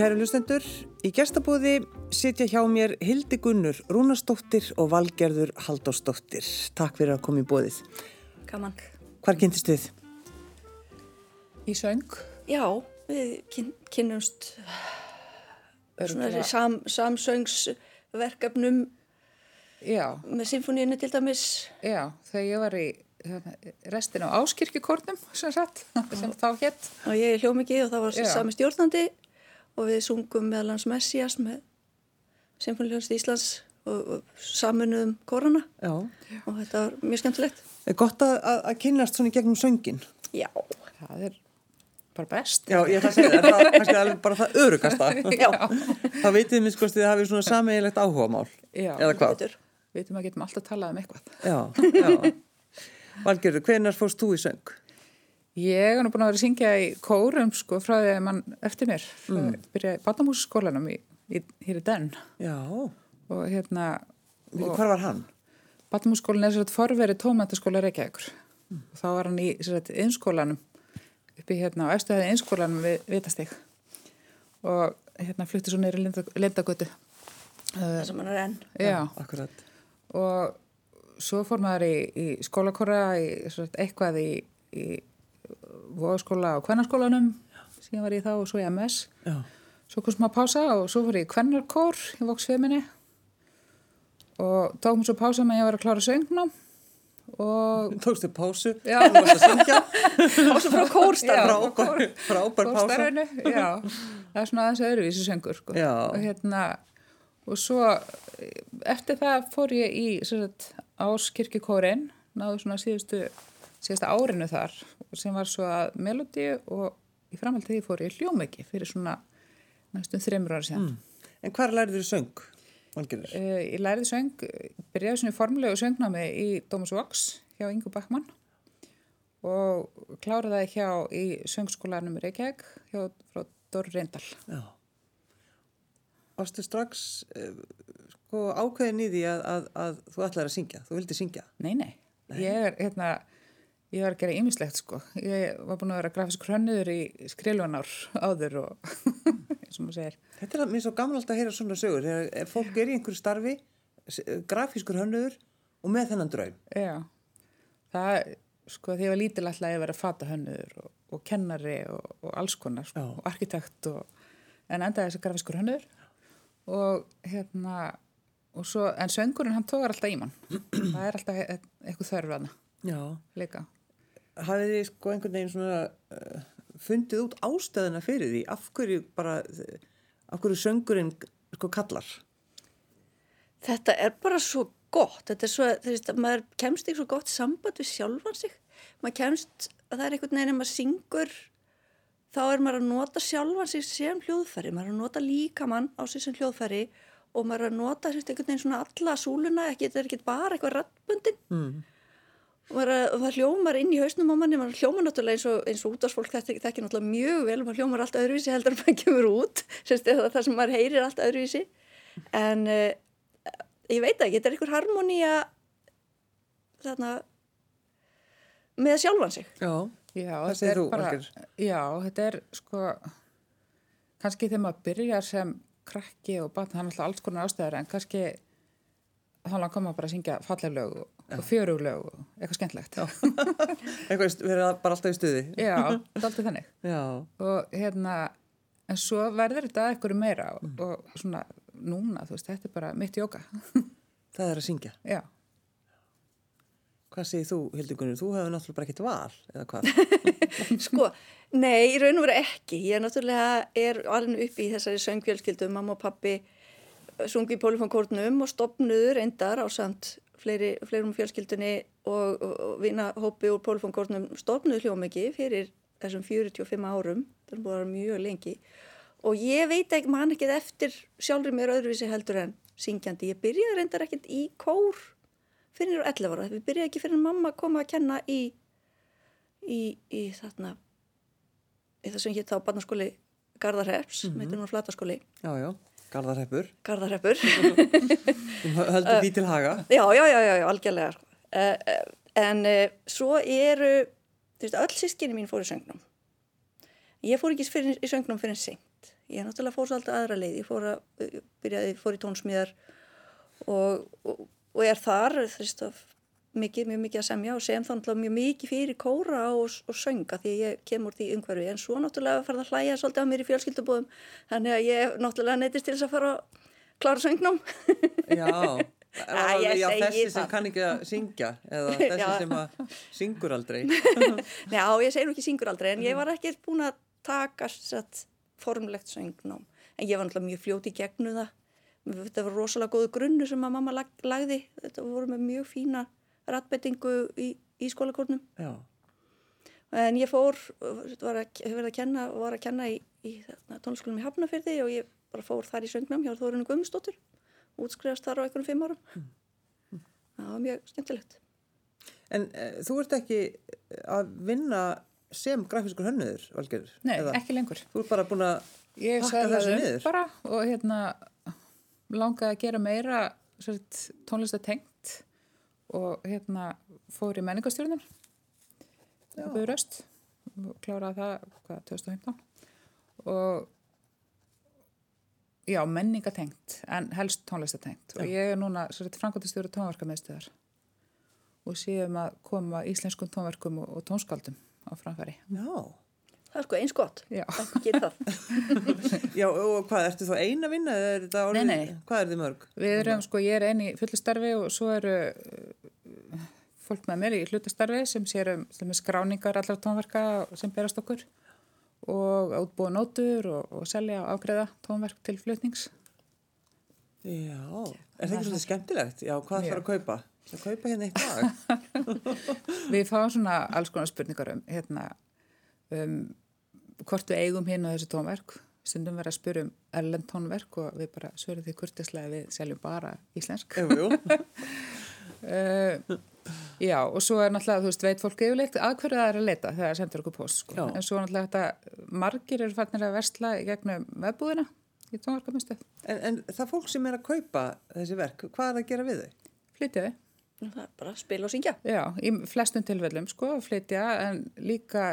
Kæru lustendur, í gestabóði sitja hjá mér Hildi Gunnur, Rúnastóttir og Valgerður Haldóstóttir. Takk fyrir að koma í bóðið. Gaman. Hvar kynntist þið? Í söng. Já, við kyn, kynnumst sam, samsöngsverkefnum Já, með symfóníinu til dæmis. já, þegar ég var í hérna, restin á áskirkjukornum sem sagt, sem þá hétt. Og ég er hljómiki og það var sami stjórnandi og við sungum meðal hans Messias með Symfóníljónst Íslands og, og saminuðum korana Já. og þetta var mjög skemmtilegt. Er gott að, að, að kynnast svona í gegnum söngin? Já, Það er bara best. Já, ég ætla að segja það, er það kannski alveg bara það örugasta. já, Það veitið minn sko að þið hafið svona sameiginlegt áhugamál. Já, Eða hvað? við veitum að getum alltaf talað um eitthvað. Já, já. Valgerður, hvenar fórst þú í söng? Ég er nú búin að vera að syngja í kórum sko frá því að mann eftir mér. Mm. Byrjaði í í, hér í Den Já. og hérna, Hvar var hann? barnamúsaskólan er svolítið forveri tómæntaskóla Reykjavíkur. Mm. Og þá var hann í svolítið innskólanum, uppi hérna á eftirhæði innskólanum við Vitastík og hérna flutti svo neyri Lindagötu. Það sem hann er enn. Já. Akkurat. og svo fór maður í, í skólakora í, eitthvað í, í voðaskóla og kvennarskólanum síðan var ég þá og svo í MS Já. svo kom smá pása og svo fór ég í kvennarkór í Voksfeiminni og tókum svo pása með ég var að klára söngnum og Tókstu pásu? Já. Þú varst að syngja? Svo frá kórstarf. Já. Frábær, pása. já, það er svona aðeins öðruvísi söngur sko. Og hérna og svo eftir það fór ég í áskirkikórin náðu svona síðustu síðasta árinu þar sem var svo að melodi og í framhaldið því fór ég í hljómegi fyrir svona næstum þreymur ára síðan mm. En hvar lærið þið söng? Uh, ég lærið söng byrjaði svona í formulegu söngnámi í Dómas Vox hjá Ingu Backmann og kláraði það hjá í söngskólanum Reykjavík hjá frá Dóri Reyndal Já. Varstu strax uh, sko, ákveðin í því að, að, að þú ætlaði að syngja? Þú vildi syngja? Nei, nei, ég er hérna ég var að gera ýmislegt sko. Ég var búin að vera grafiskur hönnuður í skrilvanár áður og eins og maður segir. Þetta er mér svo gaman alltaf að heyra svona sögur. Þegar ef fólk er í einhverju starfi s- grafískur hönnuður og með þennan draum. Já, það sko því ég var lítil alltaf að ég vera fata hönnuður og, og kennari og, og alls konar sko, Já. og arkitekt og, en endaði þessi grafiskur hönnuður og hérna og svo, en söngurinn hann tógar alltaf í mann. Það er alltaf e- eitthvað þörf hana Já. líka Hafið þið sko einhvern veginn svona uh, fundið út ástæðina fyrir því? Af hverju bara, af hverju söngurinn sko kallar? Þetta er bara svo gott, þetta er svo, þú veist, maður kemst ekki svo gott samband við sjálfan sig, maður kemst, það er einhvern veginn ef maður syngur, þá er maður að nota sjálfan sig sem hljóðfæri, maður er að nota líkamann á sig sem hljóðfæri og maður er að nota sérst, einhvern veginn svona alla súluna, ekki, þetta er ekki bara eitthvað rattbundin Mm. Og það hljómar inn í hausnum á manni, maður hljómar náttúrulega eins og, eins og útvarsfólk þetta þekkir náttúrulega mjög vel, maður hljómar allt öðruvísi heldur en maður kemur út, það, það sem maður heyrir allt öðruvísi, en uh, ég veit ekki, þetta er einhver harmonía þarna með sjálfan sig. Já. Já, þetta er þú, bara, já, þetta er sko, kannski þegar maður byrjar sem krakki og batn, það er alltaf alls konar ástæður en kannski þá langar maður bara að syngja falleg lög og, og fjörug lög og eitthvað skemmtlegt. Eitthvað verið bara alltaf í stuði? já alltaf þannig. Já. Og hérna, en svo verður þetta eitthvað meira og, og svona núna, þú veist, þetta er bara mitt jóka. Það er að syngja. já, Hvað segir þú, Hildigunni? Þú hefur náttúrulega bara ekkert val, eða hvað? Sko, nei, í raun og veru ekki. Ég er náttúrulega er alveg upp í þessari söngfjölskyldu, mamma og pappi sungi í Pólifónkórnum og stopnuður endar á samt fleiri, fleirum fjölskyldunni og, og, og vinahópi úr Pólifónkórnum stopnuðu hljómiki fyrir þessum 45 árum, það er vera mjög lengi og ég veit ekki, man ekkert eftir sjálfur mér öðruvísi heldur en syngjandi. Ég byrjaði reyndar ekkert í kór fyrir 11 ára, við byrjaði ekki fyrir mamma að koma að kenna í í, í þarna í það sem hétt þá barnaskóli Garðarheps, mm -hmm. meitur nú flataskóli Já, já. Garðarheppur. Garðarheppur Þú heldur því til haga. já, já, já, já, algjörlega uh, uh, en uh, svo eru þú veist, öll sískinni mín fór í söngnum ég fór ekki fyrir, í söngnum fyrir seint skemmtilegt. Ég náttúrulega fór svolítið aðra leið, ég fór, að, byrjaði, fór í tónsmíðar og, og, og er þar þvist, mikið, mjög mikið að semja og sem þá náttúrulega mjög mikið fyrir kóra og, og sönga því ég kemur því umhverfi en svo náttúrulega farið að hlæja svolítið á mér í fjölskyldubóðum þannig að ég náttúrulega neytist til þess að fara að klára söngnum. Já, Æ, ég já þessi það. sem kann ekki að syngja eða þessi Já. sem að syngur aldrei. Já, ég segir ekki syngur aldrei en ég var ekki búin að taka satt, formlegt söngnám en ég var náttúrulega mjög fljóti gegnu það þetta var rosalega góðu grunnu sem að mamma lag, lagði þetta voru með mjög fína ratbettingu í, í skólakórnum. Já, en ég fór var að, hef verið að kenna, var að kenna í, í tónlskólum í Hafnafyrði og ég bara fór þar í söngnám hjá Þórinu Guðmundsdóttur. Útskrifast þar á einhvern fimm árum. Það var mjög skemmtilegt. En e, þú ert ekki að vinna sem grafískur hönnuður, Valgerður? Nei, Eða? ekki lengur. Þú ert bara búin að Ég pakka sagði þessu það niður? upp bara og hérna langaði að gera meira tónlistatengt og hérna fór í menningastjórnum á Böðuröst og kláraði það hvað, 2015 og já, menningatengt en helst tónlistatengt og ég er núna framkvæmtastjóri tónverkameðstöðar og séum að koma íslenskum tónverkum og, og tónskaldum á framfæri. Já, það er sko eins gott, Já. já og hvað, ertu þá eina vinna eða er? Nei, nei. Hvað er þið mörg? Við erum, sko, ég er eini í fullu starfi og svo eru uh, fólk með mér í hlutastarfi sem sér um skráningar allar tónverka sem berast okkur og að útbúa nótur og, og selja og afgreða tónverk til flutnings. Já, er það ekki svolítið skemmtilegt? Já, hvað þarf að kaupa? Það kaupa hérna eitt dag. Við fáum svona alls konar spurningar um, hérna, um hvort við eigum hérna þessi tónverk. Stundum verið að spyrja um erlend tónverk og við bara svörum því kurtislega við seljum bara íslensk. Jú, jú. Uh, já, og svo er náttúrulega, þú veist, veit fólk yfirleitt að hverju það er að leita þegar það sendur okkur post, sko. En svo er náttúrulega þetta, margir eru fannir að versla í gegnum webbúðina í tónverkamistu. En, en það fólk sem er að kaupa þessi verk, hvað er að gera við þau? Flytja þau? Það er bara að spila og syngja Já, í flestum tilfellum, sko, flytja, en líka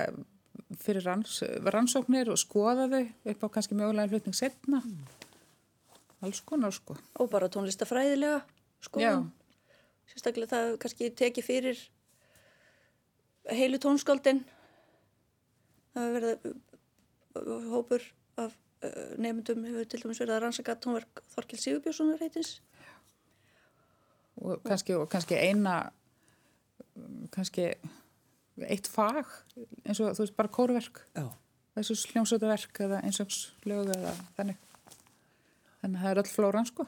fyrir ranns, rannsóknir og skoða þau upp á kannski mögulega flutning setna. Alls konar, sko. og bara tónlistafræðilega sko Já. Sérstaklega það hefur kannski tekið fyrir heilu tónskáldin. Það hefur verið hópur af uh, nefndum hefur til dæmis verið að rannsaka tónverk Þorkil Sigurbjörnssonar heitins. Og kannski, og kannski eina kannski eitt fag eins og þú veist bara kórverk. Já. þessu hljómsötaverk eða einsökslög eða þannig. Þannig að það er öll flóran sko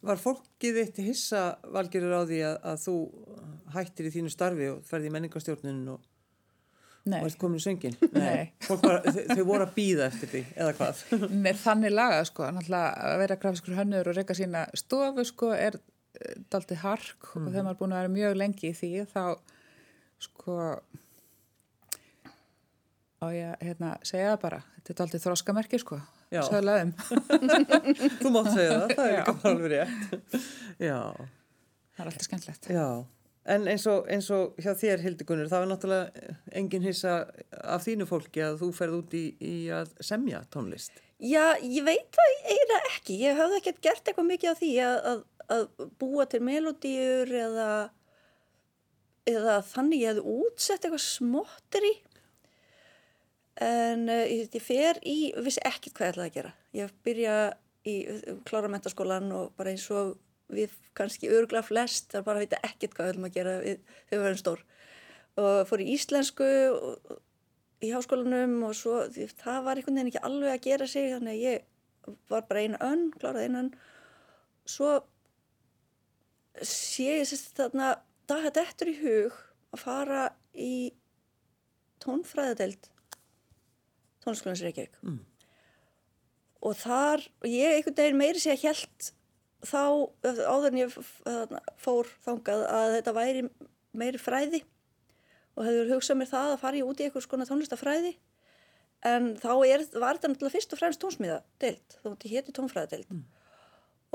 Var fólkið eitt hissa valgerur á því að, að þú hættir í þínu starfi og ferði í menningastjórnin og, nei, og ert komin í söngin? Nei. Var, þau, voru að býða eftir því, eða hvað? með þannig lagað sko. Náttúrulega að vera grafiskur hönnur og reyka sína stofu sko er eh, daldið hark. Og þegar maður er búin að vera mjög lengi í því þá sko á ég að hérna, segja það bara. Þetta er daldið þroskamerki sko Já. söglaðum Þú mátt segja það, það er líka bara alveg rétt. Já, það er alltaf skemmtlegt já. En eins og, eins og hjá þér, Hildigunnur, það var náttúrulega engin hissa af þínu fólki að þú ferð út í, í að semja tónlist. Já, ég veit það eiginlega ekki ég hafði ekkert gert eitthvað mikið af því að, að, að búa til melodíur eða eða þannig ég hefði útsett eitthvað smottir í en uh, ég, ég fer í vissi ekkert hvað ég ætlaði að gera. Ég byrja í klára mentaskólan og bara eins og við kannski örgla flest það er bara vita ekkert hvað við ætlum að gera við, þegar við verðum stór. Og fór í íslensku og, í háskólanum og svo það var einhvern veginn ekki alveg að gera sig þannig að ég var bara eina önn kláraði eina önn. Svo sé ég sérst þarna dag þetta eftir í hug að fara í tónfræðadeld tónskólans Reykjavík. Mm. og þar ég einhvern veginn meiri sé að hjælt þá áður en ég fór þangað að þetta væri meiri fræði. Og hefur hugsað mér það að fara ég út í eitthvað skona tónlistafræði en þá er, var þetta náttúrulega fyrst og fremst tónsmíða deilt, þá mútti héti tónfræðadeild.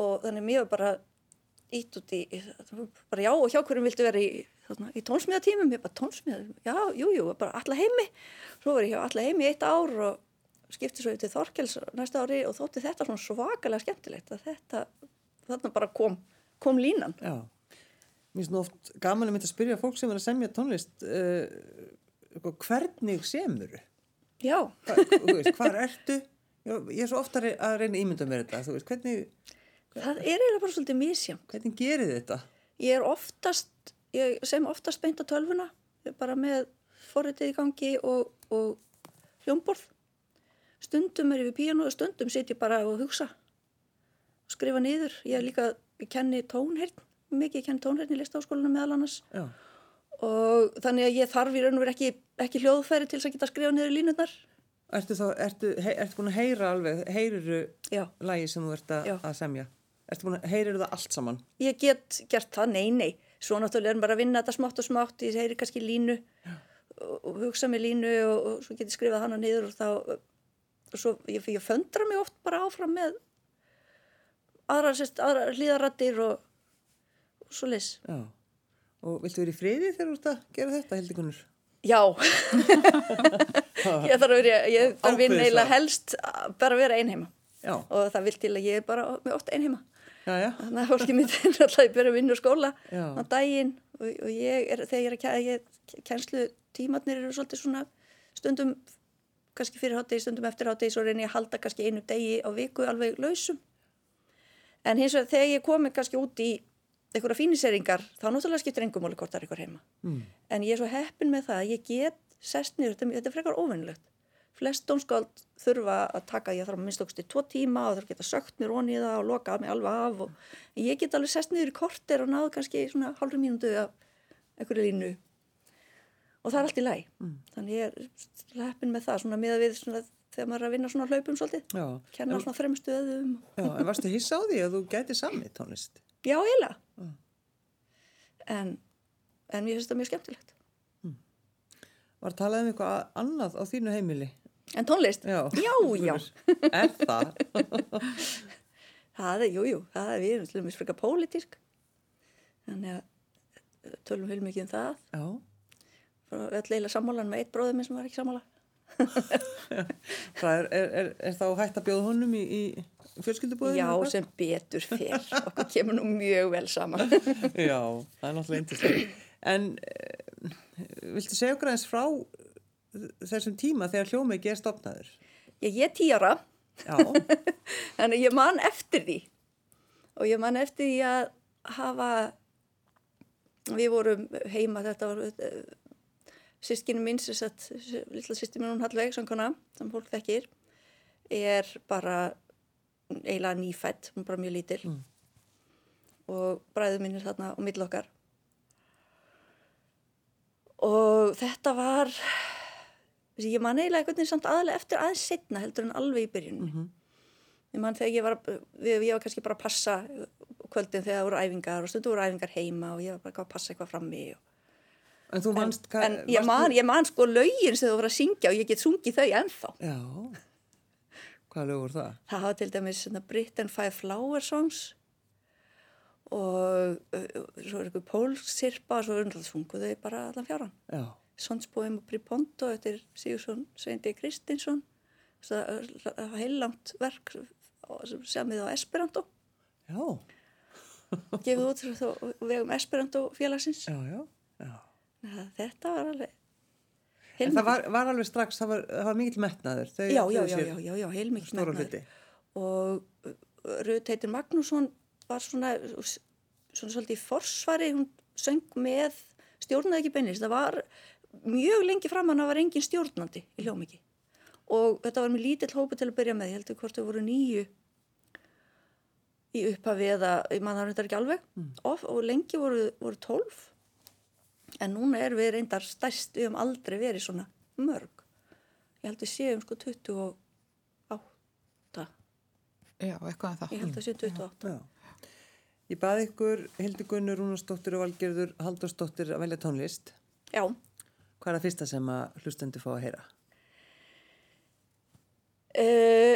Og þannig mér var bara ít út í, bara já og hjá hverjum viltu vera í, í tónsmíðatímum, ég bara tónsmíða, já, jú, jú, bara alla heimi, svo var ég hjá alla heimi í eitt ár og skipti svo yfir til Þorkels næsta ári og þótti þetta svona svakalega skemmtilegt að þetta, þarna bara kom, kom línan. Já, mér finnst oft gaman að mynda að spyrja fólk sem er að semja tónlist uh, hvernig semur Já, þú veist, hvað ertu? Já, ég er svo ofta að re- að reyna ímynda mér þetta þú veist, hvernig, það er eiginlega bara svolítið mísjám. hvernig gerir þetta Ég er oftast, ég sem oftast beint á tölvuna, bara með forritið í gangi og, og hljómborð. Stundum er ég við píanu og stundum sit ég bara og hugsa, skrifa niður. Ég er líka, ég kenni tónheyrn, mikið ég kenni tónheyrn í listaháskólanum meðal annars. Já, Og þannig að ég þarf í raun og verið ekki, ekki hljóðfæri til þess að geta skrifa niður línutnar. ertu þá, ertu, ertu búin að heyra alveg, heyriru Já. lagi sem þú ert að, að semja ertu búin að, heyriru það allt saman Ég get gert það, nei, nei. Svo náttúrulega er bara að vinna þetta smátt og smátt, ég heyri kannski línu og, og hugsa með línu og, og svo get ég skrifað hana niður og þá, og svo ég, ég föndra mig oft bara áfram með aðra, aðra hlýðarattir og, og svo leys. Já, og viltu verið í friði þegar þú ert að gera þetta, Hildikunnur? Já, ég þarf að vera, ég þarf að vinna svar. helst að bara vera einheima Já, og það vil til að ég er bara með oft einheima. Já, já, Þannig að fólki mitt er alltaf að byrja að vinna úr skóla á daginn og, og ég er, þegar ég er að kænslu tímatnir eru svolítið svona stundum, kannski fyrir hátegi, stundum eftir hátegi, svo reynir ég að halda kannski einu degi á viku alveg lausum. En hins vegar þegar ég komi kannski út í einhverja fíniseringar, þá náttúrulega skiptir engum máli hvort það er ykkur heima. mm. En ég er svo heppin með það að ég get sest niður, þetta, þetta er frekar óvennilegt. Flest dómskáld þurfa að taka, ég þarf að minnst okkur til tvo tíma og þarf að geta sögt mér onni í það og loka mig alveg af og ég get alveg sest niður í korter og náðu kannski svona hálfur mínútu af einhverju línu og það er allt í læg. Þannig ég er heppin með það, svona miða við svona, þegar maður er að vinna svona hlaupum svolítið, já. kenna á svona þrem stöðum. Já, en varstu hissa á því að þú gæti samið tónlist? Já, eiginlega. En, en mér finnst það mjög skemmtilegt. Var að tala um eitthvað annað á þínu heimili? En tónlist? Já. Já, já. Er það? Það er, jú, jú, það er við erum til dæmis frekar pólitísk. Þannig að eh, tölum við mikið um það. Já. Öll eiginlega sammálan með eitt bróður minn sem var ekki sammála. Það er, er, er, er þá hægt að bjóða honum í, í fjölskyldubúðinu? Já, sem betur fer. Okkur kemur nú mjög vel saman. Já, það er náttúrulega eindislegt. En uh, viltu segja okkur aðeins frá þessum tíma þegar hljómið er stopnaður? Ég er tí ára, Já, þannig ég man eftir því. Og ég man eftir því að hafa, við vorum heima, þetta var sískinu mín, sem sagt, lilla sýstir mín hún Hallveig, samkona, sem fólk þekkir, er bara eiginlega nýfætt, hún er bara mjög lítil. Mm. Og bræður mín er þarna á mill okkar. Og þetta var, þessi, ég man eiginlega veginn samt aðalega eftir aðeins setna heldur en alveg í byrjunni. Mhm. Ég man þegar ég var, við, ég var kannski bara að passa kvöldin þegar það voru æfingar og stundu voru æfingar heima og ég var bara að passa eitthvað frammi. Og, en þú manst... hvað- en ég man, ég man sko lögin sem þú voru að syngja og ég get sungið þau ennþá. Já, hvað lögur það? Það hafa til dæmis Britain Five Flower Songs og svo er eitthvað pólsirpa og svo er náttúrulega sunguð þau bara allan fjáran. Já, Sonsbóim og Priponto eftir Sigursson Sveindi Kristinsson það var heilangt verk sem semið á Esperanto já, gefið út frá vegum Esperanto félagsins já, já. já. Þetta var alveg En heilmikið það var, var alveg strax, það var, það var mikill metnaður. Þau já, já, já, já, heilmikið metnaður. og uh, Rut heitir Magnússon var svona, svona svolítið forsvari, hún söng með stjórnaði ekki beinist, það var mjög lengi fram að það var engin stjórnandi í hljómiki og þetta var með lítill hópu til að byrja með, ég heldur hvort þau voru nýju í upphafi eða, ég man það reyndar ekki alveg. Og, og lengi voru, voru tólf. En núna erum við reyndar stærst, við höfum aldrei verið svona mörg. Ég held við séum sko 28 Já, eitthvað en það. ég held að séum 28 Já. Ég baði ykkur, Hildur Gunnur, Rúnarsdóttir og Valgerður Haldursdóttir að velja tónlist. Já, Hvað er það fyrsta sem að hlustendur fá að heyra? uh,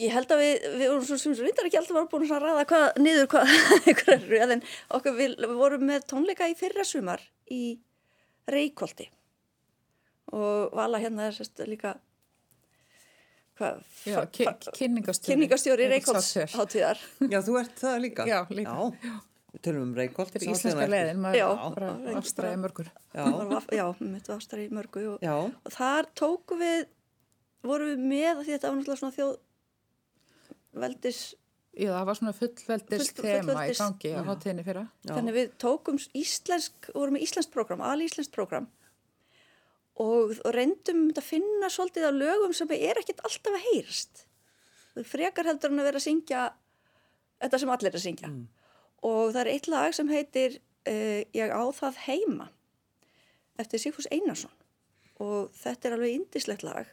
ég held að við, við vorum svo sem reyndar ekki alltaf var búin að ræða hvað, niður hvað röð en okkur við, við vorum með tónleika í fyrra sumar í Reykholti og Vala hérna er sérst líka hvað, Já, kynningastjóri. Reykjólds hátíðar. Já, þú ert það líka. Já, líka. Já, við tölum um Reykholt. Þetta er íslenska leiðin, maður Já. bara Já. afstræði mörgur. Já, var- Já, mitt var í mörgu og, og þar tóku við, vorum við með af því þetta var náttúrulega svona þjóð veldis, Já, það var svona fullveldis Full- þema í fullveldis- gangi á hátíðinni fyrra. já. þannig við tókum íslensk, vorum með íslenskt program, alíslenskt program og, og reyndum að finna svolítið af lögum sem er ekkert alltaf að er frekar heldur en að vera að syngja þetta sem allir er að syngja. Og það er eitt lag sem heitir uh, Ég á það heima eftir Sigfús Einarsson og þetta er alveg indislegt lag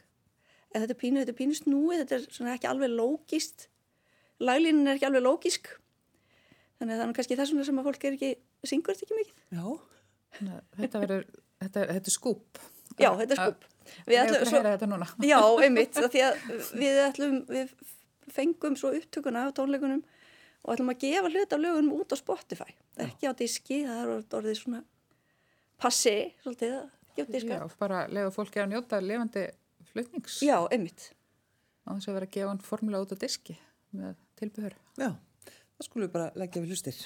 en þetta er pínu, þetta er pínu snúið, þetta er svona ekki alveg lógist, laglínin er ekki alveg lógisk þannig að það er kannski þess vegna sem að fólk er ekki, syngur þetta ekki mikið. Já, Þetta verður, þetta, þetta er skúp. Já, þetta er skúp. Við ætlum, svo, já, einmitt, af því að við ætlum, við fengum svo upptökuna af tónleikunum og ætlum að gefa hlut af lögunum út á Spotify. Ekki á diski, það er orðið svona passi, svolítið, að gefa diska. Já, bara lega fólki að njóta levandi flutnings. Já, einmitt. Á þess að vera að gefa hann formulega út á diski með tilbyður. já, það skulum við bara leggja við hlustir.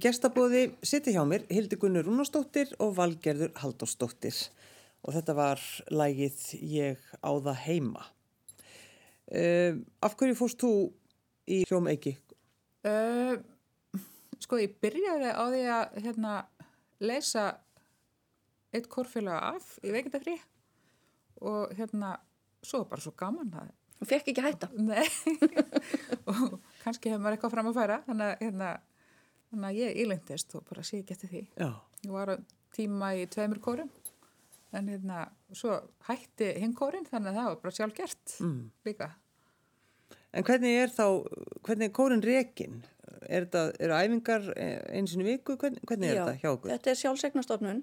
Gestabóði siti hjá mér Hildi Gunnur Rúnarsdóttir og Valgerður Halldórsdóttir og þetta var lægið Ég á það heima. Uh, af hverju fórst þú í hljómeiki? Uh, sko, ég byrjaði á því að hérna, lesa eitt korfélag af í veikindafrí og hérna, svo bara svo gaman að Hún fekk ekki hætta. Nei, og kannski hefur maður eitthvað fram að færa, þannig að, hérna, þannig að ég ílengtist og bara sé ekki eftir því. Já. Ég var tíma í tveimur kórum, en hérna, svo hætti hinn kórin, þannig að það var bara sjálf gert mm. líka. En hvernig er þá, hvernig er kórin rekin? Er þetta, eru æfingar eins og viku? Hvernig, hvernig er Já, þetta hjá okkur? Þetta er sjálfsegnastofnun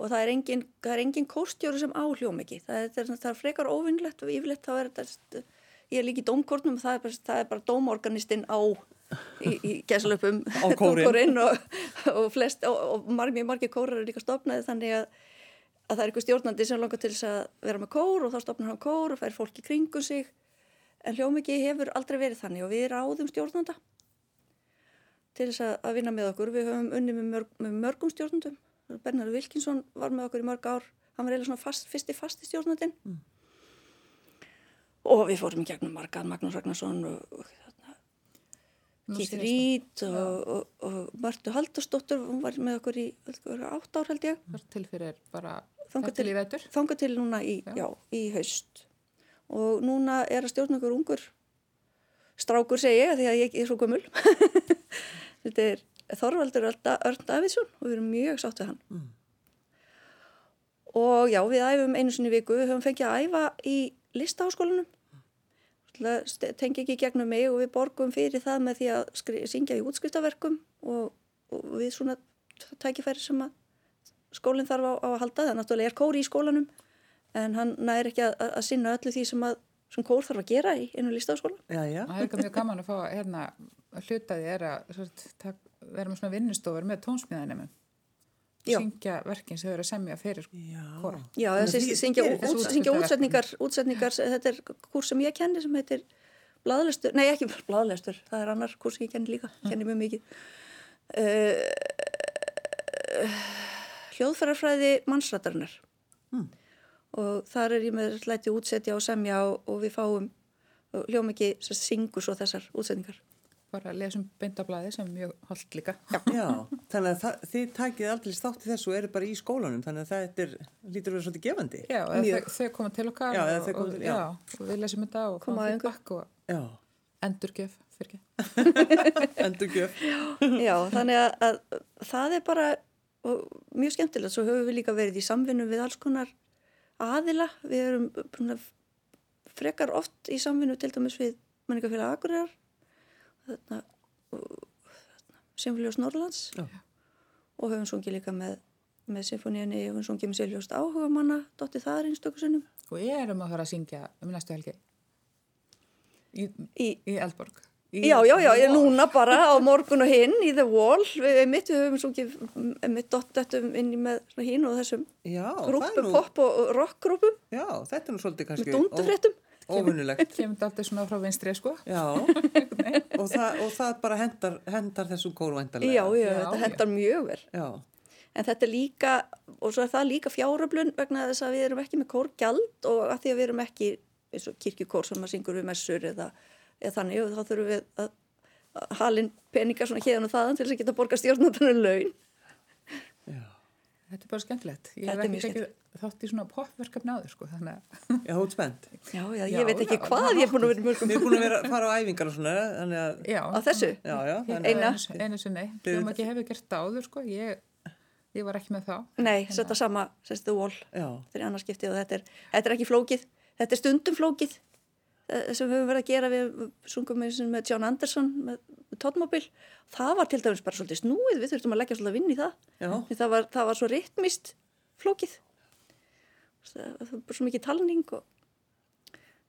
og það er engin, það er engin kórstjóri sem á hljómiki. Það er, það er, það er frekar óvinnlegt og yfirleitt þá er þetta, ég er líka í dómkortnum og það er bara, það er bara dómorganistinn á í, í gæslöpum Á kórinn. og, og, flest, og, og margir, margir kórar eru líka stopnaði þannig að, að það er eitthvað stjórnandi sem langar til þess að vera með kór og þá stopnar hann kór og fær fólk í kringum sig en hljómiki hefur aldrei verið þannig og við ráðum stjórnanda til þess að, að vinna með okkur. Við höfum unni með, mörg, með mörgum stjórnandum. Bernhard Wilkinsson var með okkur í mörg ár. Hann var eiginlega svona fast, fyrsti fasti stjórnandinn. Mm. Og við fórum í gegnum margað Magnús Ragnarsson og. Keith Reed og, Martu Haldursdóttur, hún var með okkur í átt ár held ég. Það er til fyrir bara Þangað til í vetur. Þanga til núna í, já. í haust. Og núna er að stjórna okkur ungur strákur segi ég, því að ég er svo gömul. Þetta er Þorvaldur Örn Davidsson og við erum mjög sátt við hann. Mm. Og já, við æfum einu sinni viku, við höfum fengið að æfa í listaháskólanum tengi ekki gegnum mig og við borgum fyrir það með því að syngja í útskriftaverkum og, og við svona tækifæri sem að skólinn þarf á, á að halda það. Náttúrulega er kóri í skólanum en hann næri ekki að, að sinna öllu því sem, að, sem kór þarf að gera í einu já. Það er ekki mjög gaman að fá hérna hlutaði er að vera með svona vinnustofur með tónsmíðanum syngja verkinn sem þau eru að semja fyrir kóra. Já, þessi syngja, út, syngja útsetningar, útsetningar, þetta er kurs sem ég kenni sem heitir bladlestur, nei ekki bladlestur, það er annar kurs sem ég kenni líka, kenni mjög mikið. Uh, hljóðfærarfræði mannsrættarinnar mm. og þar er ég með hlætti útsetja og semja og, og við fáum hljóðum ekki syngur svo þessar útsetningar bara lesum bindablaði sem er mjög holdt líka. Já, Já þannig að það, þið takið aldrei státt í þessu og eru bara í skólanum, þannig að það er, lítur að vera svolítið gefandi. Já, þau, þau koma til okkar já, og, og, til, já. og við lesum þetta og koma að bakk og endurgjöf, fyrir ekki. endurgjöf. Já, þannig að, að það er bara mjög skemmtilegt, svo höfum við líka verið í samvinnu við alls konar aðila, við erum frekar oft í samvinnu til dæmis við manningafélag Akureyrar Sinfoníus Norrlands Já. og höfum sungið líka með, með Sinfoníunni, höfum sungið með Siljóst áhuga manna, dotti þar einstökussunum. Og ég erum að fara að syngja um næstu helgi í, í, í Eldborg. Í já, já, já, ég er núna bara á morgun og hinn í The Wall, við mitt við höfum sungið mitt dottetum inn í með hinn og þessum grúpum, pop og rockgrúpum. Já, þetta er nú svolítið kannski. Með dundufréttum. Óvinnulegt. Kemur þetta alltaf svona frá vinstri, sko. Já, og það, og það bara hendar, hendar þessum kórvæntalega. Já, já, þetta já. hendar mjög vel. Já. En þetta er líka, og svo er það líka fjáröflun vegna þess að við erum ekki með kórgjald og að því að við erum ekki eins og kirkjukór sem að syngur við messur eða, eða þannig og þá þurfum við að, halin peningar svona hérna og þaðan til þess að geta borga stjórnartanum laun. Þetta er bara skemmtilegt. Ég hef ekki tekið þátt í svona popverkefni áður sko. Já, þú ert spennt. Já, já, ég já, veit ekki já, hvað ég er búin að vera mörgum. Við erum búin að vera að fara á æfingar og svona. Að, já. Á þessu? Já, já. Eina? Einu sinni. Þú maður ekki hefur gert það áður sko. Ég, ég var ekki með þá. Nei, þetta sama, sérstu wall. Já. Þetta er annarskiptið og þetta er, þetta er ekki flókið. Þetta er stundum flókið eh, sem við höfum verið að gera við sungum með John Anderson með tónmobil, það var til dæmis bara svolítið snúið, við þurftum að leggja svolítið að vinna í það. Það var, það var svo ritmist flókið. Það var bara svo mikið talning og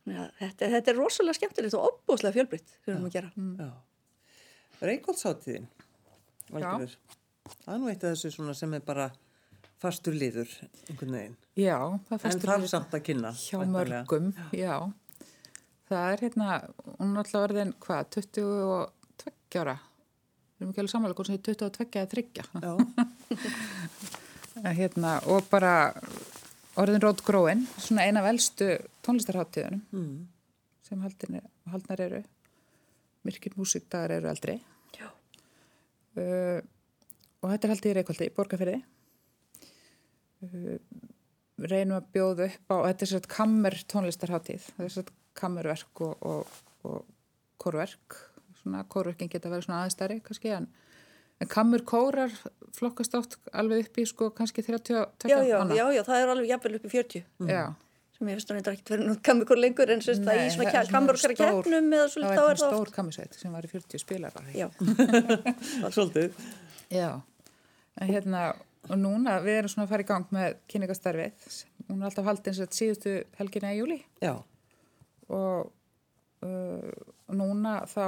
ja, þetta, þetta er rosalega skemmtilegt og opbúslega fjölbrytt sem við höfum að gera. Mm. Reykjóldsáttíðin það er nú eitt af þessu sem er bara fastur liður einhvern veginn. Já, en þarf samt að kynna hjá mörgum, já. það er hérna, hún er alltaf orðin hvað, 20 og tveggjára við erum ekki alveg samanlega hvort sem þið 22 eða 30 hérna, og bara orðin Róð Gróin svona eina af eldstu tónlistarháttíðunum mm. sem haldnar eru. Myrkir músikdagar eru aldrei. Uh, og þetta er haldið í Reykjóldi í Borgafyrði uh, reynum að bjóða upp á þetta er svona kammer tónlistarháttíð það er svona kammerverk og, og, og korverk svona kórverkin geta verið svona aðeins stærri kannski en, en kamur kórar flokkast oft alveg upp í sko kannski 30 já, já, já, já, það er alveg jafnvel upp í 40 mm. Já. Sem ég veist að það er ekki verið nú kamur kór lengur en sérst það í svona kamur okkar keppnum eða svolítið þá er það Það var stór kamursveit sem var í 40 spilar Já. Svolítið. Já, en hérna og núna við erum svona að fara í gang með kynningastarfið hún er alltaf haldið eins og síðustu helgina í júli Já. Og uh, núna þá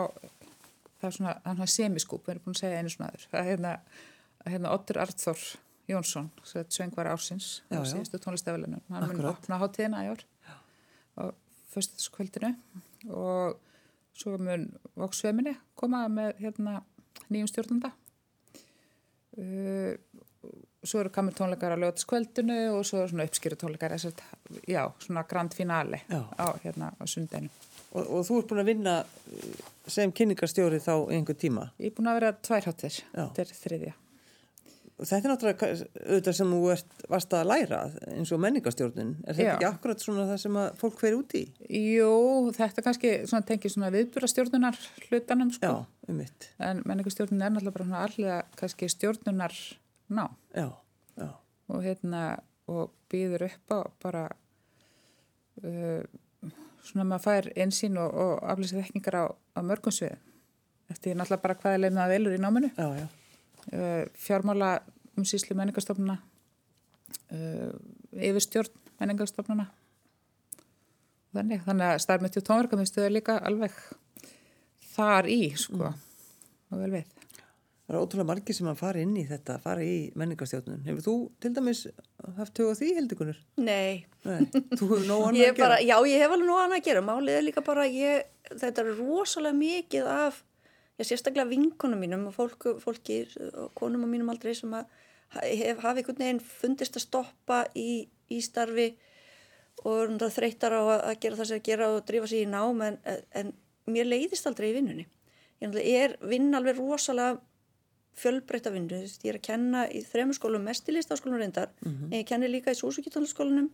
það er svona, svona semiskúp, við erum búin að segja einu svona aður. Það er hérna, hérna Otter Arþór Jónsson, svengvar ársins á síðustu tónlistafélunum. Hann mun opna hátíðina í ár á fyrstaskvöldinu og svo mun Voksveminni koma með hérna nýjum stjórnanda. Uh, svo eru kamur tónleikar á lögatiskvöldinu og svo eru svona uppskýru tónleikar, já, svona grand finale á, hérna, á sundinu. Og, og þú ert búin að vinna sem kynningarstjóri þá einhver tíma? Ég er búin að vera tvær hátir, Já. þetta er þriðja. Þetta er náttúrulega auðvitað sem þú ert, varst að læra eins og menningarstjórnin. Er þetta Já. ekki akkurat svona það sem fólk fer út í? Jú, þetta kannski svona, tengir svona viðburastjórnunar hlutanum sko. Já, um mitt. En menningarstjórnin er náttúrulega bara svona allega kannski stjórnunar ná Já, já, og hérna og býður upp á bara uh, svona maður fær einsýn og, og aflýsið þekkingar á, á mörgum sviðum. Eftir náttúrulega bara hvað leið með að velur í náminu. já, já. uh, fjármála umsýslu menningarstofnuna uh, yfirstjórn menningarstofnuna þannig, þannig að tónverkamiðstöðu er líka alveg þar í sko og vel við Það er ótrúlega margir sem að fara inn í þetta, fara í menningarstjórnun. Hefur þú til dæmis haft hug á því, Hildikunur? Nei, Nei, þú hefur nóg annað að gera. bara, já ég hef alveg nú annað að gera. Málið er líka bara, ég, þetta er rosalega mikið af, ég sérstaklega vinkonum mínum og fólk, fólki og konum á mínum aldrei sem að hef, hafi einhvern veginn fundist að stoppa í, í starfi og náttúrulega þreytar á að, að gera það sem að gera og drífa sig í nám en, en mér leiðist aldrei í vinnunni. Ég er vinn alveg rosalega fjölbreytta vinnu, ég er að kenna í þremur skólum, mest í listaskólum reyndar en ég kenni líka í Súsukitónlaskólanum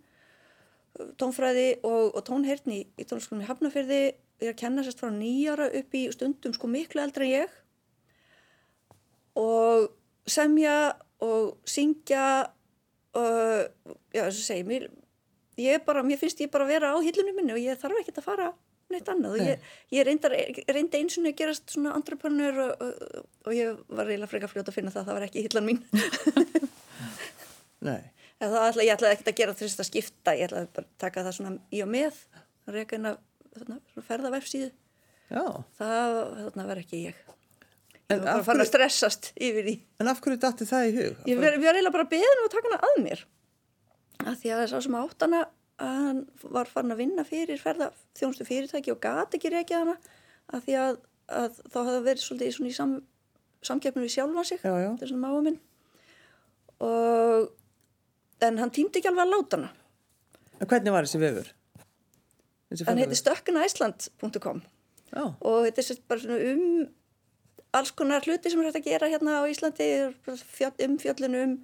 tónfræði og, og tónheyrni í, tónlaskólanum í Hafnafyrði ég er að kenna sérst frá nýjara upp í stundum sko miklu eldra en ég. Og semja og syngja og já, þess að segja mér, ég er bara, mér finnst ég bara að vera á hillunum minni og ég þarf ekkert að fara neitt annað og ég, ég reyndi eins og að gerast svona entrepreneur og, og, og ég var reyla frekar fljóta að finna það, það var ekki hillan mín Nei, það ætla, ég ætlaði ekkert að gera þess að skipta, ég ætlaði bara að taka það svona í og með, að reyka inn að ferða vefsíðu, já. það þarna var ekki ég. En Ég var bara af fann að stressast yfir því. En af hverju dætti það í hug? Ég var, eiginlega bara beðin að taka hana að mér, að því að sá sem átt hana, að hann var farin að vinna fyrir ferða þjónustu fyrirtæki og gati ekki reykja hana, að því að, að þá hafði verið svolítið í sam, samkeppnum við sjálfan sig, Já, já. þetta er svona máa minn. Og, en hann týndi ekki alveg að láta hana. En hvernig var þessi vefur? Hann heiti stökkunaisland.com Já, og þetta er bara svona um alls konar hluti sem er hægt að gera hérna á Íslandi fjall, um fjöllun um,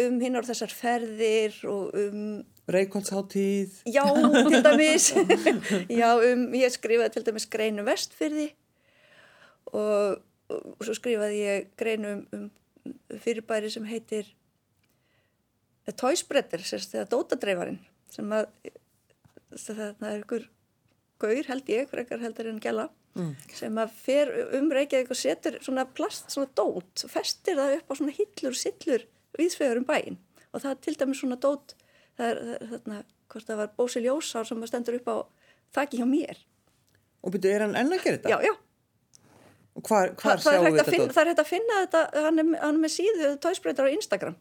um hinn á þessar ferðir og um, Reykjólfsháttíð. já, til dæmis já, um, ég skrifaði til dæmis greinu vestfyrði og, og svo skrifaði ég greinu um, um fyrirbæri sem heitir sérst, eða Dótadreifarinn sem að það er ykkur gaur held ég, frekar heldur en gæla Mm. sem að fer um Reykjavík og setur svona plast, svona dót festir það upp á svona hillur og sillur viðsvegar um bæinn og það er til dæmis svona dót það er þarna, hvort það var Bósi Ljósár sem stendur upp á þakki hjá mér. Og byrju, er hann enn að gera þetta? já, já, Og hvar, hvar það, er sjáum hægt við að þetta? finna, það er hægt að finna þetta hann er, hann er með síðu tóisbreytar á Instagram.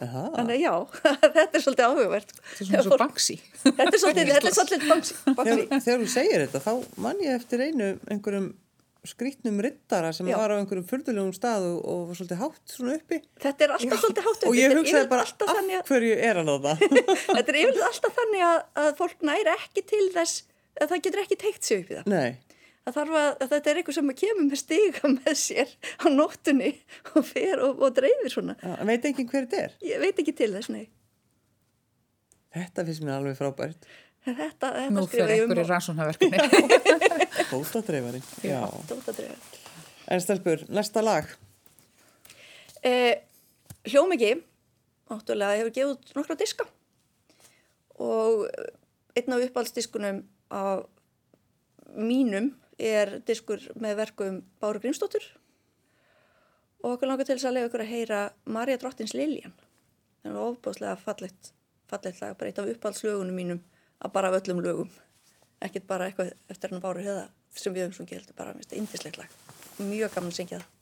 Aha, þannig að já, þetta er svolítið áhugavert. Þetta er svona svo banksi þetta er svolítið, er banksi, þegar þú segir þetta, þá man ég eftir einu einhverjum skrítnum rittara sem Já. var á einhverjum furðulegum stað og, og var svolítið hátt svona uppi. þetta er alltaf svolítið hátt Og uppi. ég Þetta er hugsaði bara, af hverju er hann á það? Þetta er yfirleitt alltaf þannig að, að fólk næri ekki til þess að það getur ekki teikt sig upp í það. Nei, Það þarf að, að þetta er eitthvað sem kemur með stiga með sér á nóttunni og fer og, og dreifir svona. já, veit enginn hver þetta er. Ég veit ekki til þess, nei. Þetta finnst mér alveg frábært. Þetta, þetta nú skrifa fyrir um einhverju. Já. dótadreifar. En stelpur, næsta lag. Eh, Hljómiki, náttúrulega, hefur gefið út nokkra diska og einn af uppáhaldsdiskunum á mínum er diskur með verkum Báru Grímsdóttur og okkur langar til þess að lega ykkur að heyra Marja Drottins Liljan. Það er ofbáslega fallegt, fallegt lag, bara eitt af uppáhaldslögunum mínum að bara af öllum lögum. Ekkert bara eitthvað eftir hann hefða sem við höfum svo heldur bara, lag. Mjög gaman að syngja það.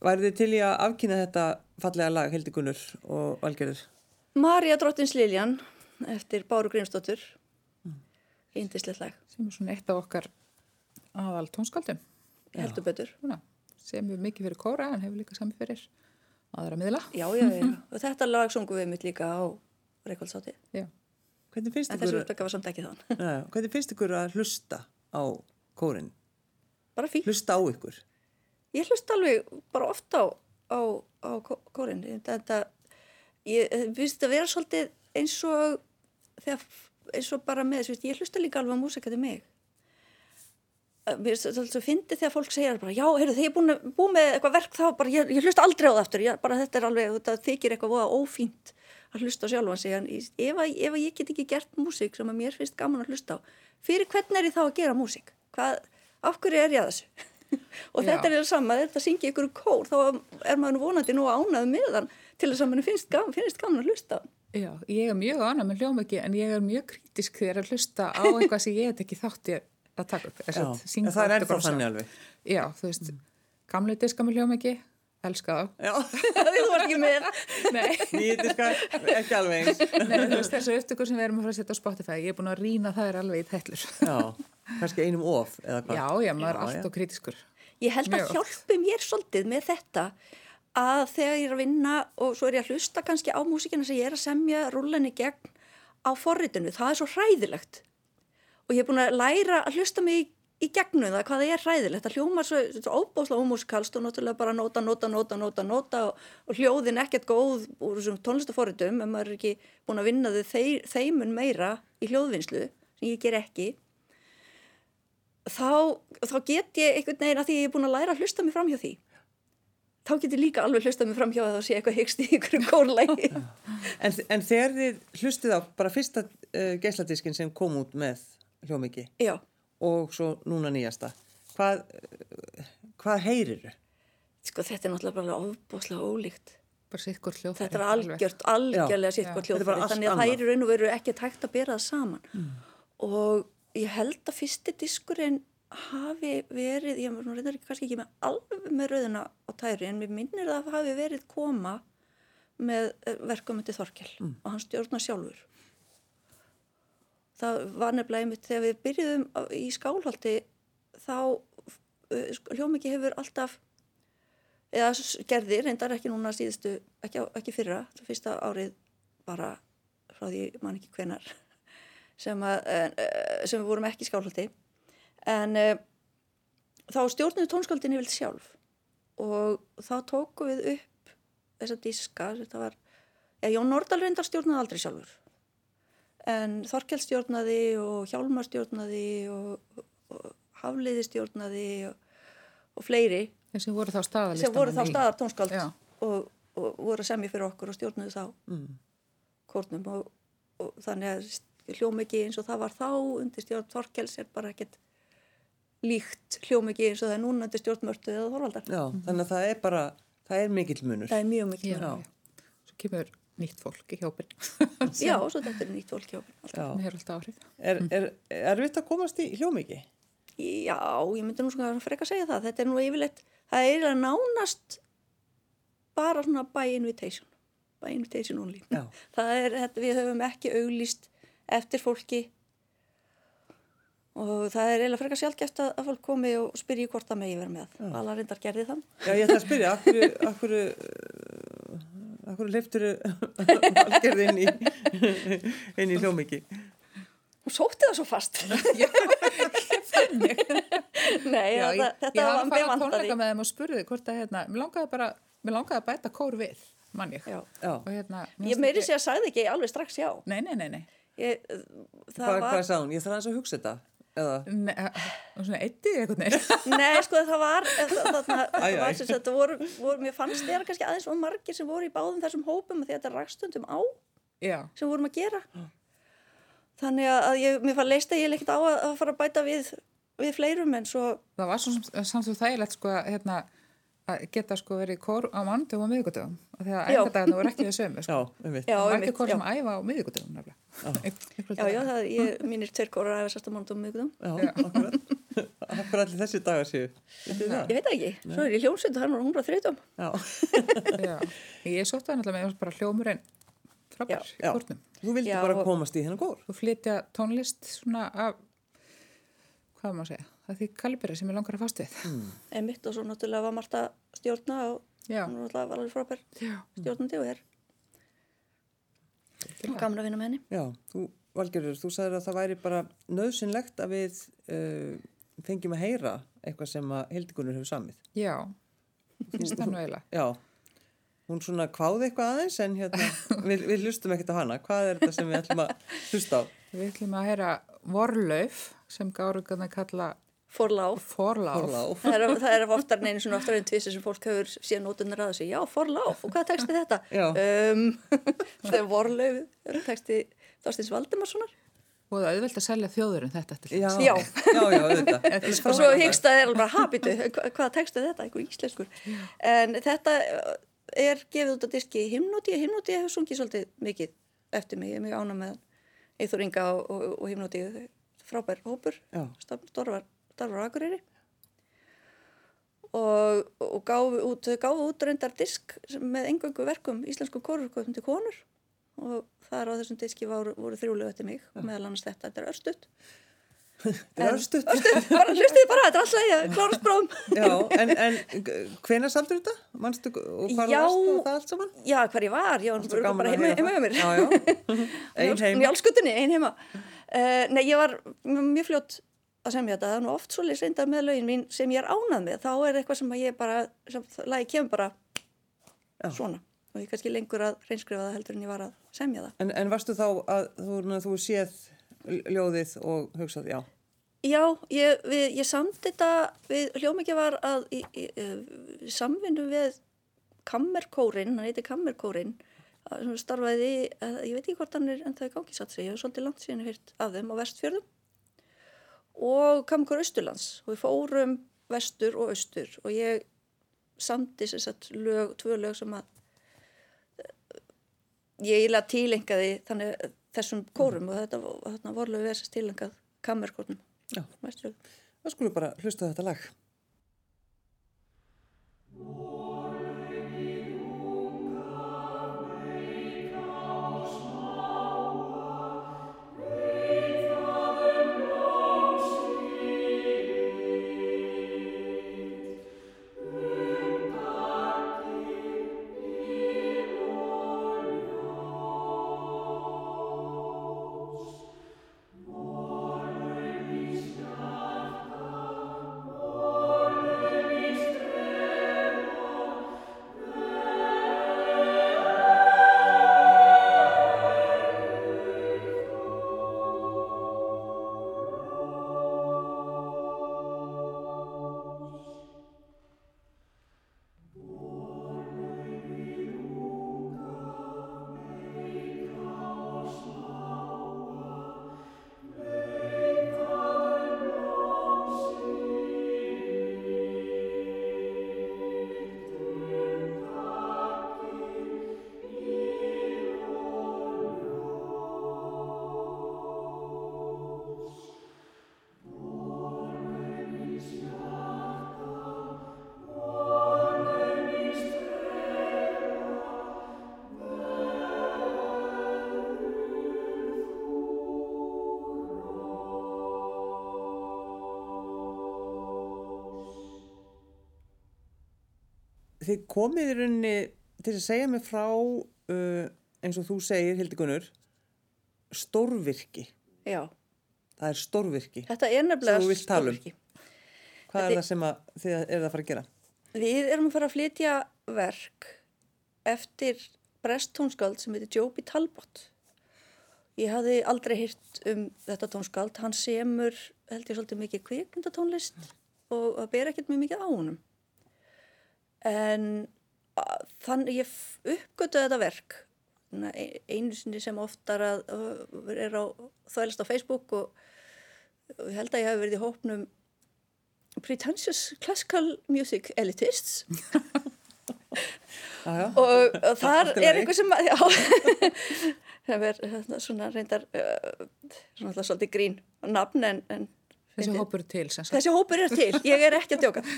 Værið þið til í að afkynna þetta fallega lag, Hildi Gunnur og Valgerður? Marja Drottins Liljan eftir Báru Grímsdóttur. Índislegt lag, sem er svona eitt af okkar aðal tónskaldum heldur betur. Sem er mikið fyrir kóra en hefur líka sami fyrir aðra miðla Já, já, já. Og þetta lag sungum við mitt líka á. Já, hvernig finnst ykkur að hlusta á kórin? Bara fín. Hlusta á ykkur? Ég hlust alveg bara ofta á, á, á kó- kórinn. Þetta, ég finnst að vera svolítið eins og, þegar, eins og bara með, veist, ég hlusta líka alveg á músika til mig. Eh, Mér finnst þetta þegar fólk segja bara, já, heyrðu, þegar ég er búin, að- búin með eitthvað verk þá, bara, ég, ég hlusta aldrei á það aftur, ég, bara þetta er alveg, þetta þykir eitthvað voða ófínt að hlusta sjálfan sig, en ef, ef ég get ekki gert músík sem að mér finnst gaman að hlusta á, fyrir hvern er ég þá að gera músík? Hvað, af hverju er ég að þessu? og Já. þetta er það sama, þetta syngi ykkur kór, þá er maður vonandi nú ánað með hann til þess að mann finnst gaman, finnst gaman að hlusta á. Já, ég er mjög ánæg með hljómöki en ég er mjög kritisk þegar að hlusta á eitthvað sem ég hef ekki þátti að taka upp. Já, það er ennþá þannig alveg. Já, þú veist, gamle diska með hljómöki, elska þá. Já, Þú var ekki með. Nei, nýjitiska, ekki alveg eins. Nei þú veist, þessu upptökur sem við erum að fara að setja á Spotify, ég er búin að rýna þær alveg í þellur. Já, kannski einum of eða hvað. Já, já, maður er allt og kritiskur. Ég held að Mjög oft. hjálpi mér svolítið með þetta að þegar ég er að vinna og svo er ég að hlusta kannski á músíkina sem ég er að semja rúlenni gegn á forritinu, það er svo hræðilegt og ég er búin að læra að hlusta mig í, gegnum það hvað það er hræðilegt, það hljómar svo, svo óbóðslega ómusikalst og náttúrulega bara nota, nota, nota, nota, nota og, og hljóðin ekkert góð úr þessum tónlistaforritum en maður er ekki búin að vinna þau þeimun meira í hljóðvinnslu sem ég ger ekki. Þá, þá get ég einhvern veginn að því ég er búin að læra að hlusta mig fram hjá því. Þá get ég líka alveg hlusta mig fram hjá það og sé eitthvað hyggst í ykkur kórlægi En, en þegar þið hlustið á bara fyrsta uh, og svo núna nýjasta, hvað, hvað heyrir þau? sko þetta er náttúrulega bara ofbúslega ólíkt. Bara sitt hvort hljóð. þetta er algjört, algjörlega sitt bara hljóðfæri þannig að það er í raun og veru ekki tækt að bera það saman. Og ég held að fyrsti diskurinn hafi verið, ég var nú reyndar ekki kannski ekki með alveg með rauðina á tæri en mér minnir það að hafi verið koma með eh, verkefmyndi Þorkel og hann stjórna sjálfur það var nefnilega einmitt þegar við byrjuðum í skálhaldi þá uh, hljómiki hefur alltaf eða s- gerði, reyndar ekki núna síðustu, ekki, ekki fyrra, það fyrsta árið bara frá því mann ekki hvenar sem, að, uh, sem við vorum ekki í skálhaldi en þá stjórnuðu tónskáldin yfir sjálf og þá tóku við upp þessa diska, þetta var ja, Jón Nordal reyndar stjórnaði aldrei sjálfur en Þorkel stjórnaði og Hjálmar stjórnaði og, og Hafliði stjórnaði og, og fleiri Sem voru þá staðalist. sem voru þá staðar tónskáld og, og voru að semja fyrir okkur og stjórnuðu þá Mm. kórnum og, og þannig að hljómiki eins og það var þá undir stjórn Þorkels er bara ekkert líkt hljómiki eins og það er núna undir stjórn Mörtu eða Þorvaldar. Já, þannig að það er bara, það er mikill munur. Það er mjög mikið. Já. Já. Svo kemur nýtt fólk í hjópin. Já, svo þetta er nýtt fólk okkur. Já. Það er alltaf áhrif. Er, er, er vitt að komast í hljómiki? Já, ég myndi nú svona freka að segja það. Þetta er nú yfirleitt, það er eiginlega nánast bara svona by invitation. By invitation only. Já. Það er, þetta, við höfum ekki auglýst eftir fólki og það er eiginlega freka sjálfgeft að, að fólk komi og spyrji hvort það megi vera með. Alla reyndar gerði það. Já, ég ætla að spyrja, akkur, akkur, akkur leiftur valgerði inn í, inn í hljómiki? Hún sótti það svo fast. Nei, Já, þetta, ég, þetta ég var hafði með farið á vandaði. tónleika með þeim og spurði hvort að hérna, mér langaði bara, mér langaði að bæta kór við, mann ég. Já. Já, Og hérna, Ég meiri sé að sagði ekki alveg strax já. Nei, nei, nei, nei. Ég, það hvað, var... hvað sagði hún? Ég þarf aðeins að hugsa þetta. Eða, Nei, og svona eittið eitthvað neina. Nei, sko það var, þetta voru, voru, mér fannst þeirra kannski aðeins og margir sem voru í báðum þessum hópum því að þetta rakstundum á Já, sem við vorum að gera. Þannig að ég, mér fann leist að ég ekkert á að, að fara að bæta við, við fleirum en svo, það var svo samt svo þægilegt sko að, hérna, að geta sko verið kór á mánudum og miðugudum og því að Já. æfingardagarnir voru ekki við sömu Já, sko. um mitt. Já, það var ekki kór já. sem æfa á miðugudum nefnilega Já, já, það, ég, mínir tveir kórar að sérsta mánudum miðgudum. Já, akkurat. Akkur allir þessi dagar séu. Ég veit ekki, svo er ég hljómsveit og hann var hundrað þriðdum. Já. Já, ég sótti það náttúrulega með bara hljómurinn frábær í Já. kórnum. Þú vildi Já, bara og- komast í hennan gór. Þú flytja tónlist svona af, hvað má segja, er því kalibera sem ég langar að fast við. Einmitt og svo náttúrulega var Marta stjórna og Já, hún var náttúrulega var alveg frábær stjórnandi og er og gaman að vinna með henni. Já, þú, Valgerður, þú sagðir að það væri bara nöðsynlegt að við uh, fengjum að heyra eitthvað sem að Hildikunur hefur samið. já, finnst það nú eiginlega. Já, hún svona kváði eitthvað aðeins en hérna, við, við hlustum ekkert á hana. Hvað er þetta sem við ætlum að hlusta á? Við ætlum að heyra Vorlauf sem gárugan að kalla Forláf. Forláf. Forláf. Það er, það er oftar en einu svona oftar en tvissi sem fólk hefur síðan nótunar að þessu. Já, forláf. Og hvað teksti þetta? Já. Um, það er vorlauf, teksti Þorstins Valdimarssonar. Og það er auðvelt að selja þjóðurinn þetta eftir. Já, Já. já, auðvitað. Og svo hyggst að er alveg bara habitu. Hva, hvað tekstu þetta? Einhver íslenskur. En þetta er gefið út á diski himnóti. Himnóti hefur sungið svolítið mikið eftir mig. Ég er mjög ána með Eithor Inga og, og, og himnóti. Frábær hópur. Já. Storvar, Storvar Akureyri. Og, og gáfu út, út reyndar disk með engöngu verkum, íslensku kórurköpum til konur og þar á þessum diski voru, voru þrjúlega eftir mig og meðal annars þetta, þetta er örstutt Þetta er örstutt. bara hlustið bara, þetta er alltaf ég klárast bráðum Já, en, en hvenær saldur þetta? Manstu og hvað varst og það allt saman? já, hver ég var, ég var bara að heima, heima það. Já, já. Ein heima. njálskutunni, ein heima uh, nei, ég var mjög fljótt að semja þetta, það er nú oft svolítið reyndar með lögin mín sem ég er ánað með, þá er eitthvað sem að ég bara, sem lagi kemur bara Já. svona. Og ég kannski lengur að reynskrifa það heldur en ég var að semja það. En, en varstu þá að þú, þú séð ljóðið og hugsað, já, Já, ég, við, ég samt þetta við hljómikið var að í, í, samvinnu við Kammerkórin, hann heiti Kammerkórin sem starfaði, að, ég veit ekki hvort hann er en það er gangi satt sig, ég hef svolítið langt síðan hýrt af þeim á vestfjörðum og Kammerkór Östurlands og við fórum vestur og austur og ég samti sér satt lög, tvö lög sem að eh, ég eiginlega tilengaði þannig þessum kórum og þetta, þetta vorlega verðsast tilengað Kammerkórnum já. Það skulum bara hlusta þetta lag. Þið komið í rauninni til að segja mig frá, uh, eins og þú segir, Hildigunnur, stórvirki. Já, Það er stórvirki. þetta er nefnilega um. stórvirki. Hvað Þetta- er það sem að, þið eruð að fara að gera? Við erum að fara að flytja verk eftir brest tónskáld sem heitir Joby Talbot. Ég hafði aldrei hýrt um þetta tónskáld. Hann semur, held ég, svolítið mikið kvikmyndatónlist og það ber ekkert mjög mikið á honum. En þannig ég f- uppgötu þetta verk e- einu sinni sem oftar að er á þvælast á Facebook og, og ég held að ég hef verið í hópnum pretentious classical music elitists já. og, og þar er einhver sem já, það er hérna, svona reyndar, uh, svona alltaf svolítið grín nafn en, en Þessi hópur er til, sem sagt. þessi hópur er til, ég er ekki að djóka.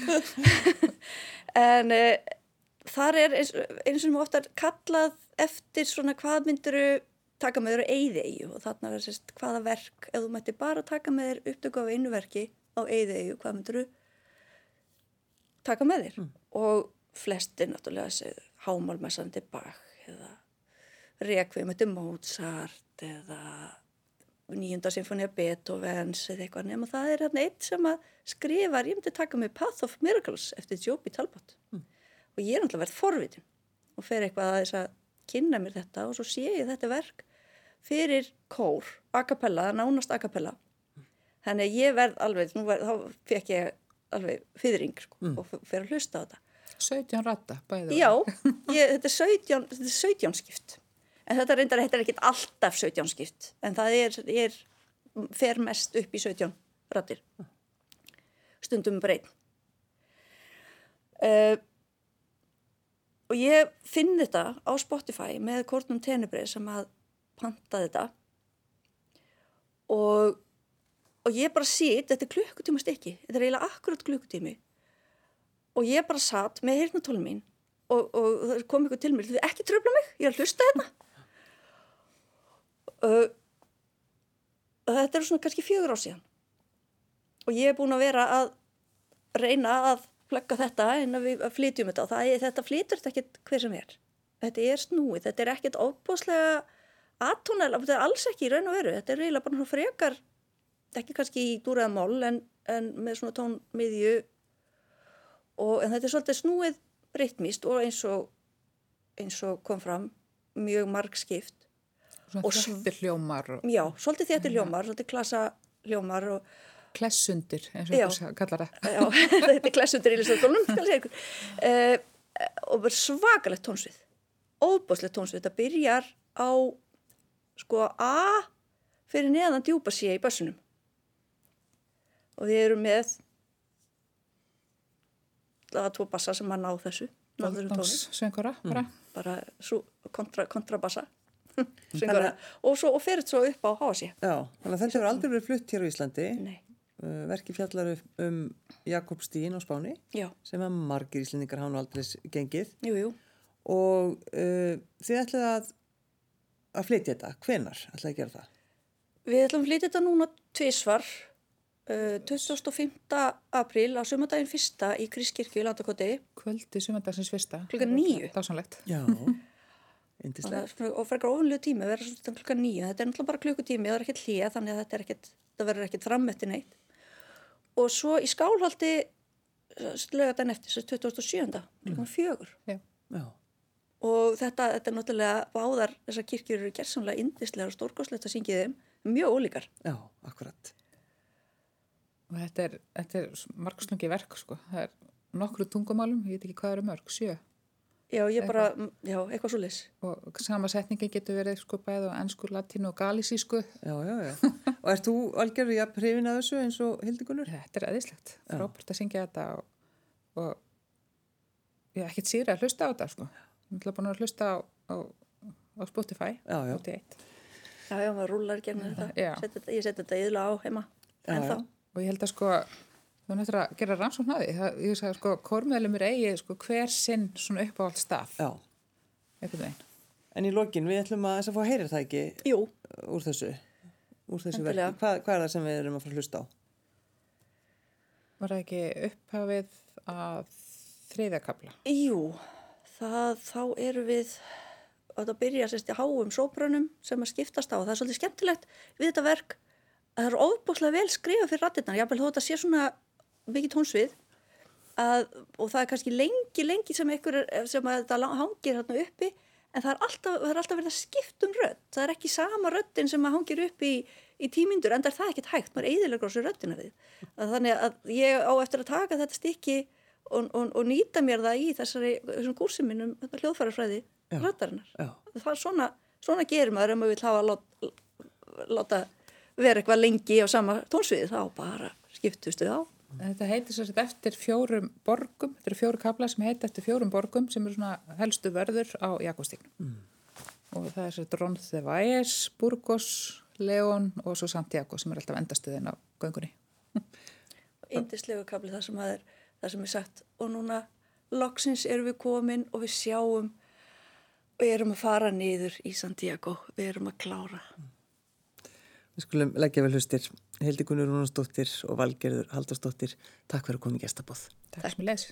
En uh, þar er eins, eins og ofta kallað eftir svona hvað myndiru taka með þér á eyðeigju og þarna er sérst hvaða verk, ef þú mætti bara taka með þér upptöku af einu verki á eyðeigju, hvað myndiru taka með þér? Og flestir náttúrulega segðu hámálmessandi Bach eða Requiem eftir Mozart eða nýjunda sinfónia Beethovens eða eitthvað nema það er hérna eitt sem að skrifar, ég myndi taka með Path of Miracles eftir Joby Talbot. Og ég er náttúrulega verið forvitin og fer eitthvað að þess að kynna mér þetta og svo sé ég þetta verk fyrir kór, a cappella, nánast a cappella. Þannig að ég verð alveg, verð, þá fekk ég alveg fyrring sko, og f- fer að hlusta á þetta. 17 ratta, bæði. Já, ég, þetta, er 17, þetta er 17 skipt. En þetta reyndar er ekkit alltaf 17 skipt. En það er, er fer mest upp í 17 rattir. Stundum breyt. Uh, og ég finn þetta á Spotify með Kortnum Tenebrið sem að panta þetta. Og, og ég bara sýt, þetta er klukkutíma stykki. Þetta er eiginlega akkurat klukkutími og ég bara satt með heyrnatólum mín og, og kom ykkur til mér þið ekki tröfla mig, ég er að hlusta hérna uh, þetta er svona kannski fjögur á síðan. Og ég er búin að vera að reyna að plugga þetta en að við flytjum þetta. Og það, þetta flytur þetta ekkert hver sem er. Þetta er snúið, þetta er ekkert óbúslega atónæla, þetta er alls ekki í raun og veru, þetta er eiginlega bara svona frekar ekki kannski í dúraða mál en, en með svona tónmiðju og, en þetta er svolítið snúið breytmist og eins og eins og kom fram mjög margskipt Svona þettir hljómar og já, svolítið þetta hljómar, svolítið klasa hljómar og klessundir, eins og einhver kallar það. já, þetta er klessundur í listakólunum skal ég segja ykkur. Uh, og svakalegt tónsvið óbúslegt tónsvið, þetta byrjar á sko A fyrir neðan djúpa sé í bassunum og við erum með það var tvo bassa sem að ná þessu ná þessum tóni. Söngara, bara. bara svo, kontra, söngvara. og, svo, og fer þetta svo upp á hási Já, þannig að þetta hefur aldrei verið flutt hér á Íslandi. Nei, Uh, verki fjallar um Jakob Stín á Spáni já, sem að margir íslendingar hafa nú aldrei gengið jú, jú og uh, þið ætlið að, að flytja þetta. Hvenar ætlið að gera það? Við ætlum að flytja þetta núna tvísvar uh, 25. apríl á sumardaginn fyrsta í Kriskirkju í Landakoti Kvöldi sumandagsins fyrsta. Klukkan níu. Dásanlegt. Já, og indislegt. er- og frekar ofinlegu tími að vera svona klukkan níu þetta er náttúrulega bara klukkutími það er ekkert hlýja þannig að þetta, er ekkert, þetta verður ekkert frammetti neitt og svo í skálhaldi lögadaginn eftir, þess 27. klukkan fjögur Já. Já, og þetta, þetta er náttúrulega báðar þessar kirkjur eru gerðsamlega indislega og stórkoslegt að syngja þeim mjög ólíkar já, akkurat. Og þetta er, þetta er margslungi verk, sko. Það er nokkru tungumálum, ég veit ekki hvað eru mörg, sjö. Já, ég bara, já, eitthvað svo lis Og sama setningi getur verið, sko, bæði á ennsku, latínu og galísísku. Já, já, já. Og ert þú algjörðu jafn hrifin að þessu eins og Hildigunnur? Þetta er eðislegt. Frábært að syngja þetta og, og ég hef ekkert síðra að hlusta á þetta, sko. Ég ætla búin að hlusta á, á, á Spotify. Já, já. 81. Já, já, maður rúlar í gegnum þetta. Ég seti þetta yðla á heima. Já, en þá, já. Og ég held að sko, þú nættur að gera rannsókn að því. Það, ég sagði sko, kórmeðlumir eigi sko hver sinn svona uppáhald stað. Já. Einhvern veginn. En í lokin, við ætlum að þess að fá að heyra það ekki jú, úr þessu, úr þessu verki. Hvað, hvað er það sem við erum að fara að hlusta á? Var það ekki upphafið að þriðjakabla? jú, það, þá eru við, að það byrja sérst í háum sóbrunum sem að skiptast á. Það er svolítið skemmtilegt við þetta verk að það er ofbúslega vel skrifa fyrir rattirnar. Jábel þó þetta sé svona mikið tónsvið að, og það er kannski lengi, lengi sem, ykkur, sem þetta hangir hérna uppi en það er alltaf, það er alltaf verið að skipta um rödd. Það er ekki sama röddin sem hangir upp í, í tímyndur en það er það ekkert hægt, maður eiðilegur á þessu röddina við. Að þannig að ég á eftir að taka þetta stykki og, og, og nýta mér það í þessari, þessum kúrsi mínum hljóðfærafræði röddarinnar. Það er svona, svona gerir maður ef maður vil hafa lát, láta vera eitthvað lengi á sama tónsviði þá bara skiptustu á. Þetta heitir sér eftir fjórum borgum, þetta eru fjóru kabla sem heiti eftir fjórum borgum sem eru svona helstu verður á Jakobstíknum. Mm. Og það er sér Drón Þevæs, Burgos, León og svo Santiago sem er alltaf endastuðin á göngunni. Indislegu kabli það sem, er, það sem er sagt og núna loksins erum við komin og við sjáum við erum að fara niður í Santiago, við erum að klára. Við skulum leggja vel hlustir Hildi Gunnur Rúnarsdóttir og Valgerður Haldarsdóttir. Takk fyrir að koma í gestabóð. Takk sem ég les.